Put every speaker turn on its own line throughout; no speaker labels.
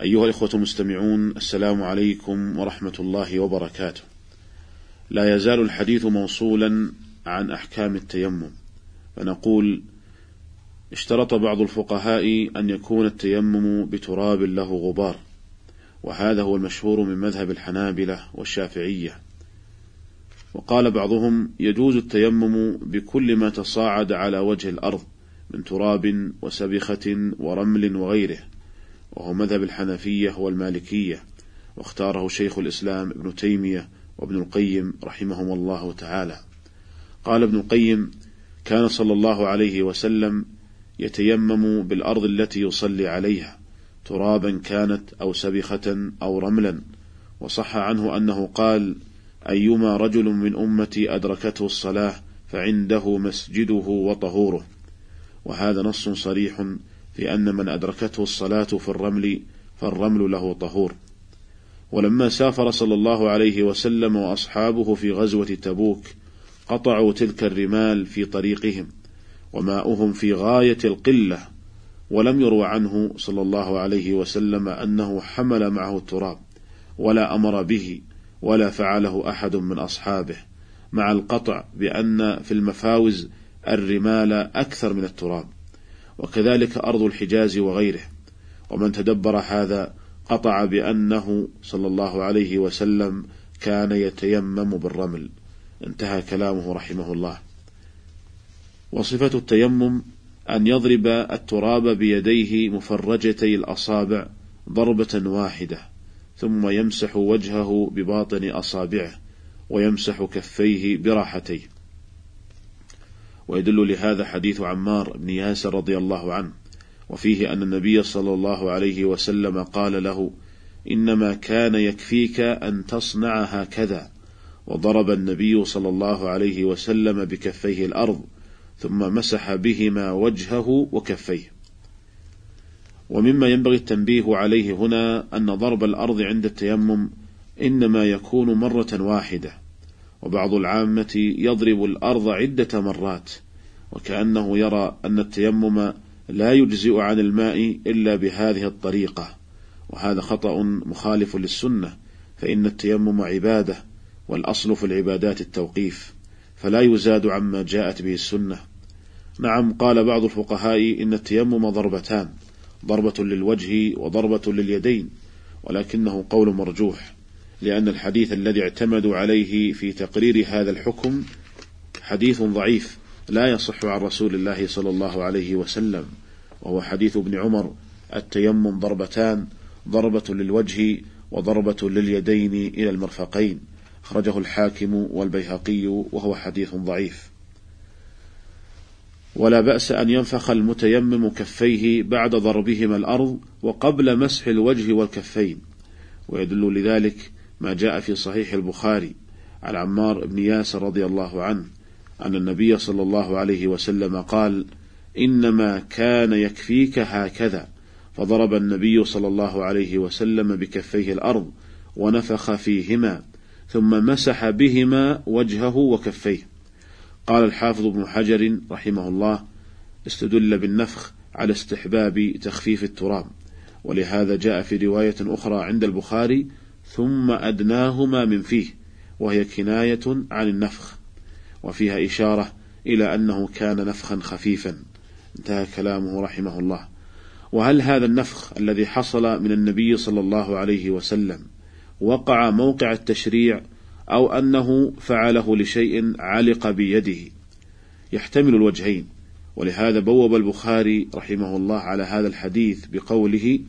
أيها الإخوة المستمعون السلام عليكم ورحمة الله وبركاته. لا يزال الحديث موصولا عن أحكام التيمم، فنقول: اشترط بعض الفقهاء أن يكون التيمم بتراب له غبار، وهذا هو المشهور من مذهب الحنابلة والشافعية. وقال بعضهم: يجوز التيمم بكل ما تصاعد على وجه الأرض من تراب وسبخة ورمل وغيره. وهو مذهب الحنفية والمالكية واختاره شيخ الإسلام ابن تيمية وابن القيم رحمهم الله تعالى. قال ابن القيم كان صلى الله عليه وسلم يتيمم بالأرض التي يصلي عليها ترابا كانت أو سبخة أو رملا وصح عنه أنه قال أيما رجل من أمتي أدركته الصلاة فعنده مسجده وطهوره وهذا نص صريح في أن من أدركته الصلاة في الرمل فالرمل له طهور. ولما سافر صلى الله عليه وسلم وأصحابه في غزوة تبوك قطعوا تلك الرمال في طريقهم وماؤهم في غاية القلة ولم يروى عنه صلى الله عليه وسلم أنه حمل معه التراب ولا أمر به ولا فعله أحد من أصحابه مع القطع بأن في المفاوز الرمال أكثر من التراب. وكذلك أرض الحجاز وغيره. ومن تدبر هذا قطع بأنه صلى الله عليه وسلم كان يتيمم بالرمل. انتهى كلامه رحمه الله. وصفة التيمم أن يضرب التراب بيديه مفرجتي الأصابع ضربة واحدة ثم يمسح وجهه بباطن أصابعه ويمسح كفيه براحتيه. ويدل لهذا حديث عمار بن ياسر رضي الله عنه وفيه أن النبي صلى الله عليه وسلم قال له إنما كان يكفيك أن تصنع هكذا. وضرب النبي صلى الله عليه وسلم بكفيه الأرض ثم مسح بهما وجهه وكفيه. ومما ينبغي التنبيه عليه هنا أن ضرب الأرض عند التيمم إنما يكون مرة واحدة. وبعض العامة يضرب الأرض عدة مرات وكأنه يرى أن التيمم لا يجزئ عن الماء إلا بهذه الطريقة. وهذا خطأ مخالف للسنة فإن التيمم عبادة والأصل في العبادات التوقيف فلا يزاد عما جاءت به السنة. نعم قال بعض الفقهاء إن التيمم ضربتان ضربة للوجه وضربة لليدين ولكنه قول مرجوح. لأن الحديث الذي اعتمدوا عليه في تقرير هذا الحكم حديث ضعيف لا يصح عن رسول الله صلى الله عليه وسلم وهو حديث ابن عمر التيمم ضربتان ضربة للوجه وضربة لليدين إلى المرفقين. أخرجه الحاكم والبيهقي وهو حديث ضعيف. ولا بأس أن ينفخ المتيمم كفيه بعد ضربهما الأرض وقبل مسح الوجه والكفين ويدل لذلك ما جاء في صحيح البخاري عن عمار بن ياسر رضي الله عنه أن النبي صلى الله عليه وسلم قال: إنما كان يكفيك هكذا، فضرب النبي صلى الله عليه وسلم بكفيه الأرض ونفخ فيهما، ثم مسح بهما وجهه وكفيه. قال الحافظ ابن حجر رحمه الله: استدل بالنفخ على استحباب تخفيف التراب، ولهذا جاء في رواية أخرى عند البخاري: ثم أدناهما من فيه، وهي كناية عن النفخ. وفيها إشارة إلى أنه كان نفخا خفيفا. انتهى كلامه رحمه الله. وهل هذا النفخ الذي حصل من النبي صلى الله عليه وسلم وقع موقع التشريع أو أنه فعله لشيء علق بيده؟ يحتمل الوجهين. ولهذا بوب البخاري رحمه الله على هذا الحديث بقوله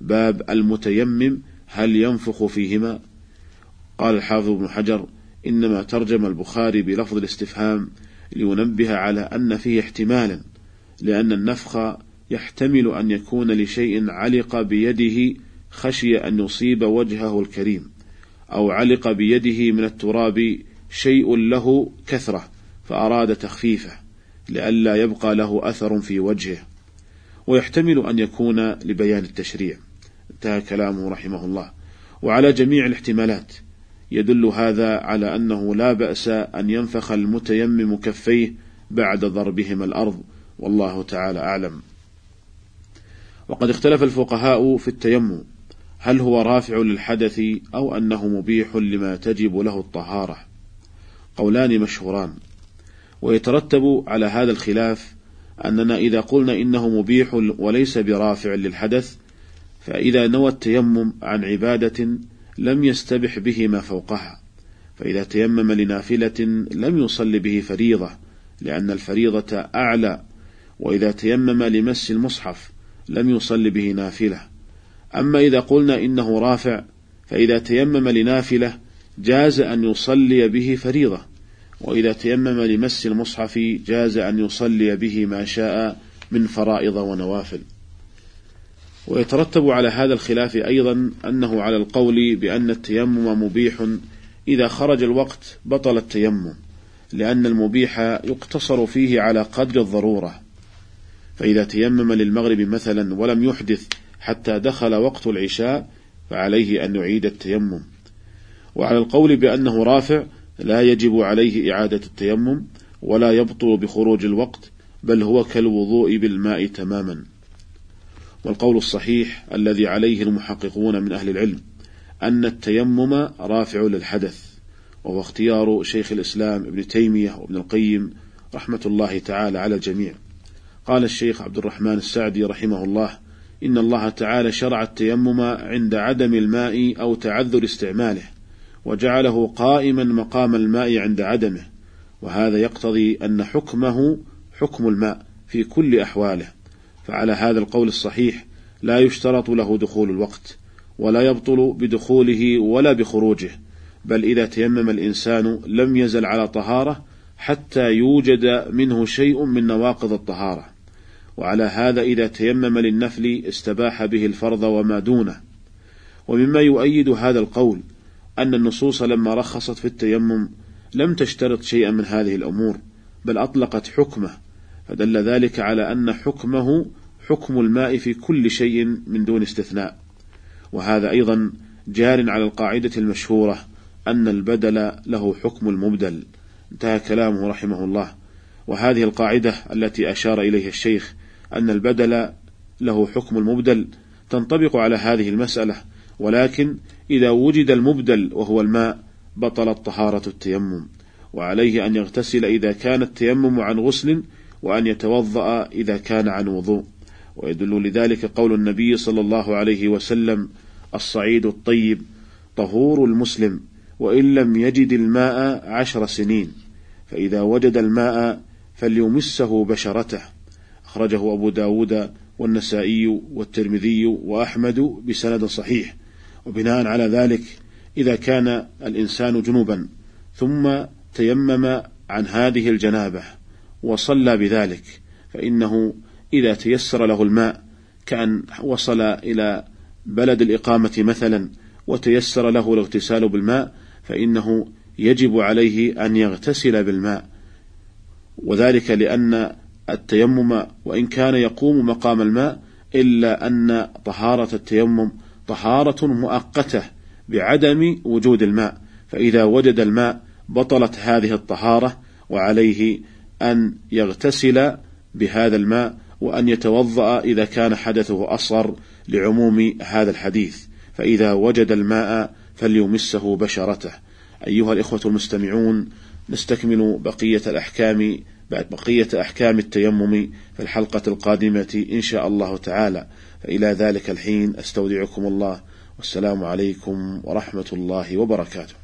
باب المتيمم هل ينفخ فيهما؟ قال الحافظ ابن حجر إنما ترجم البخاري بلفظ الاستفهام لينبه على أن فيه احتمالا لأن النفخ يحتمل أن يكون لشيء علق بيده خشي أن يصيب وجهه الكريم أو علق بيده من التراب شيء له كثرة فأراد تخفيفه لئلا يبقى له أثر في وجهه. ويحتمل أن يكون لبيان التشريع. انتهى كلامه رحمه الله. وعلى جميع الاحتمالات يدل هذا على أنه لا بأس أن ينفخ المتيمم كفيه بعد ضربهما الأرض. والله تعالى أعلم. وقد اختلف الفقهاء في التيمم. هل هو رافع للحدث أو أنه مبيح لما تجب له الطهارة؟ قولان مشهوران. ويترتب على هذا الخلاف أننا إذا قلنا إنه مبيح وليس برافع للحدث فإذا نوى التيمم عن عبادة لم يستبح به ما فوقها فإذا تيمم لنافلة لم يصل به فريضة لأن الفريضة أعلى وإذا تيمم لمس المصحف لم يصل به نافلة. أما إذا قلنا إنه رافع فإذا تيمم لنافلة جاز أن يصلي به فريضة وإذا تيمم لمس المصحف جاز أن يصلي به ما شاء من فرائض ونوافل. ويترتب على هذا الخلاف أيضا أنه على القول بأن التيمم مبيح إذا خرج الوقت بطل التيمم لأن المبيح يقتصر فيه على قدر الضرورة. فإذا تيمم للمغرب مثلا ولم يحدث حتى دخل وقت العشاء فعليه أن يعيد التيمم. وعلى القول بأنه رافع لا يجب عليه إعادة التيمم ولا يبطل بخروج الوقت بل هو كالوضوء بالماء تماما. والقول الصحيح الذي عليه المحققون من أهل العلم أن التيمم رافع للحدث وهو اختيار شيخ الإسلام ابن تيمية وابن القيم رحمة الله تعالى على الجميع. قال الشيخ عبد الرحمن السعدي رحمه الله إن الله تعالى شرع التيمم عند عدم الماء أو تعذر استعماله وجعله قائما مقام الماء عند عدمه وهذا يقتضي أن حكمه حكم الماء في كل أحواله. فعلى هذا القول الصحيح لا يشترط له دخول الوقت ولا يبطل بدخوله ولا بخروجه بل إذا تيمم الإنسان لم يزل على طهارة حتى يوجد منه شيء من نواقض الطهارة. وعلى هذا إذا تيمم للنفل استباح به الفرض وما دونه. ومما يؤيد هذا القول أن النصوص لما رخصت في التيمم لم تشترط شيئا من هذه الأمور بل أطلقت حكمه فدل ذلك على أن حكمه حكم الماء في كل شيء من دون استثناء. وهذا أيضا جار على القاعدة المشهورة أن البدل له حكم المبدل. انتهى كلامه رحمه الله. وهذه القاعدة التي أشار إليها الشيخ أن البدل له حكم المبدل تنطبق على هذه المسألة ولكن إذا وجد المبدل وهو الماء بطلت طهارة التيمم وعليه أن يغتسل إذا كان التيمم عن غسل وأن يتوضأ إذا كان عن وضوء. ويدل لذلك قول النبي صلى الله عليه وسلم الصعيد الطيب طهور المسلم وإن لم يجد الماء عشر سنين فإذا وجد الماء فليمسه بشرته. أخرجه أبو داود والنسائي والترمذي وأحمد بسند صحيح. وبناء على ذلك إذا كان الإنسان جنوبا ثم تيمم عن هذه الجنابة. وصلى بذلك فإنه إذا تيسر له الماء كأن وصل إلى بلد الإقامة مثلا وتيسر له الاغتسال بالماء فإنه يجب عليه أن يغتسل بالماء. وذلك لأن التيمم وإن كان يقوم مقام الماء إلا أن طهارة التيمم طهارة مؤقتة بعدم وجود الماء. فإذا وجد الماء بطلت هذه الطهارة وعليه أن يغتسل بهذا الماء وأن يتوضأ إذا كان حدثه أصغر لعموم هذا الحديث. فإذا وجد الماء فليمسه بشرته. أيها الإخوة المستمعون نستكمل بقية الأحكام بعد بقية أحكام التيمم في الحلقة القادمة إن شاء الله تعالى. فإلى ذلك الحين أستودعكم الله. والسلام عليكم ورحمة الله وبركاته.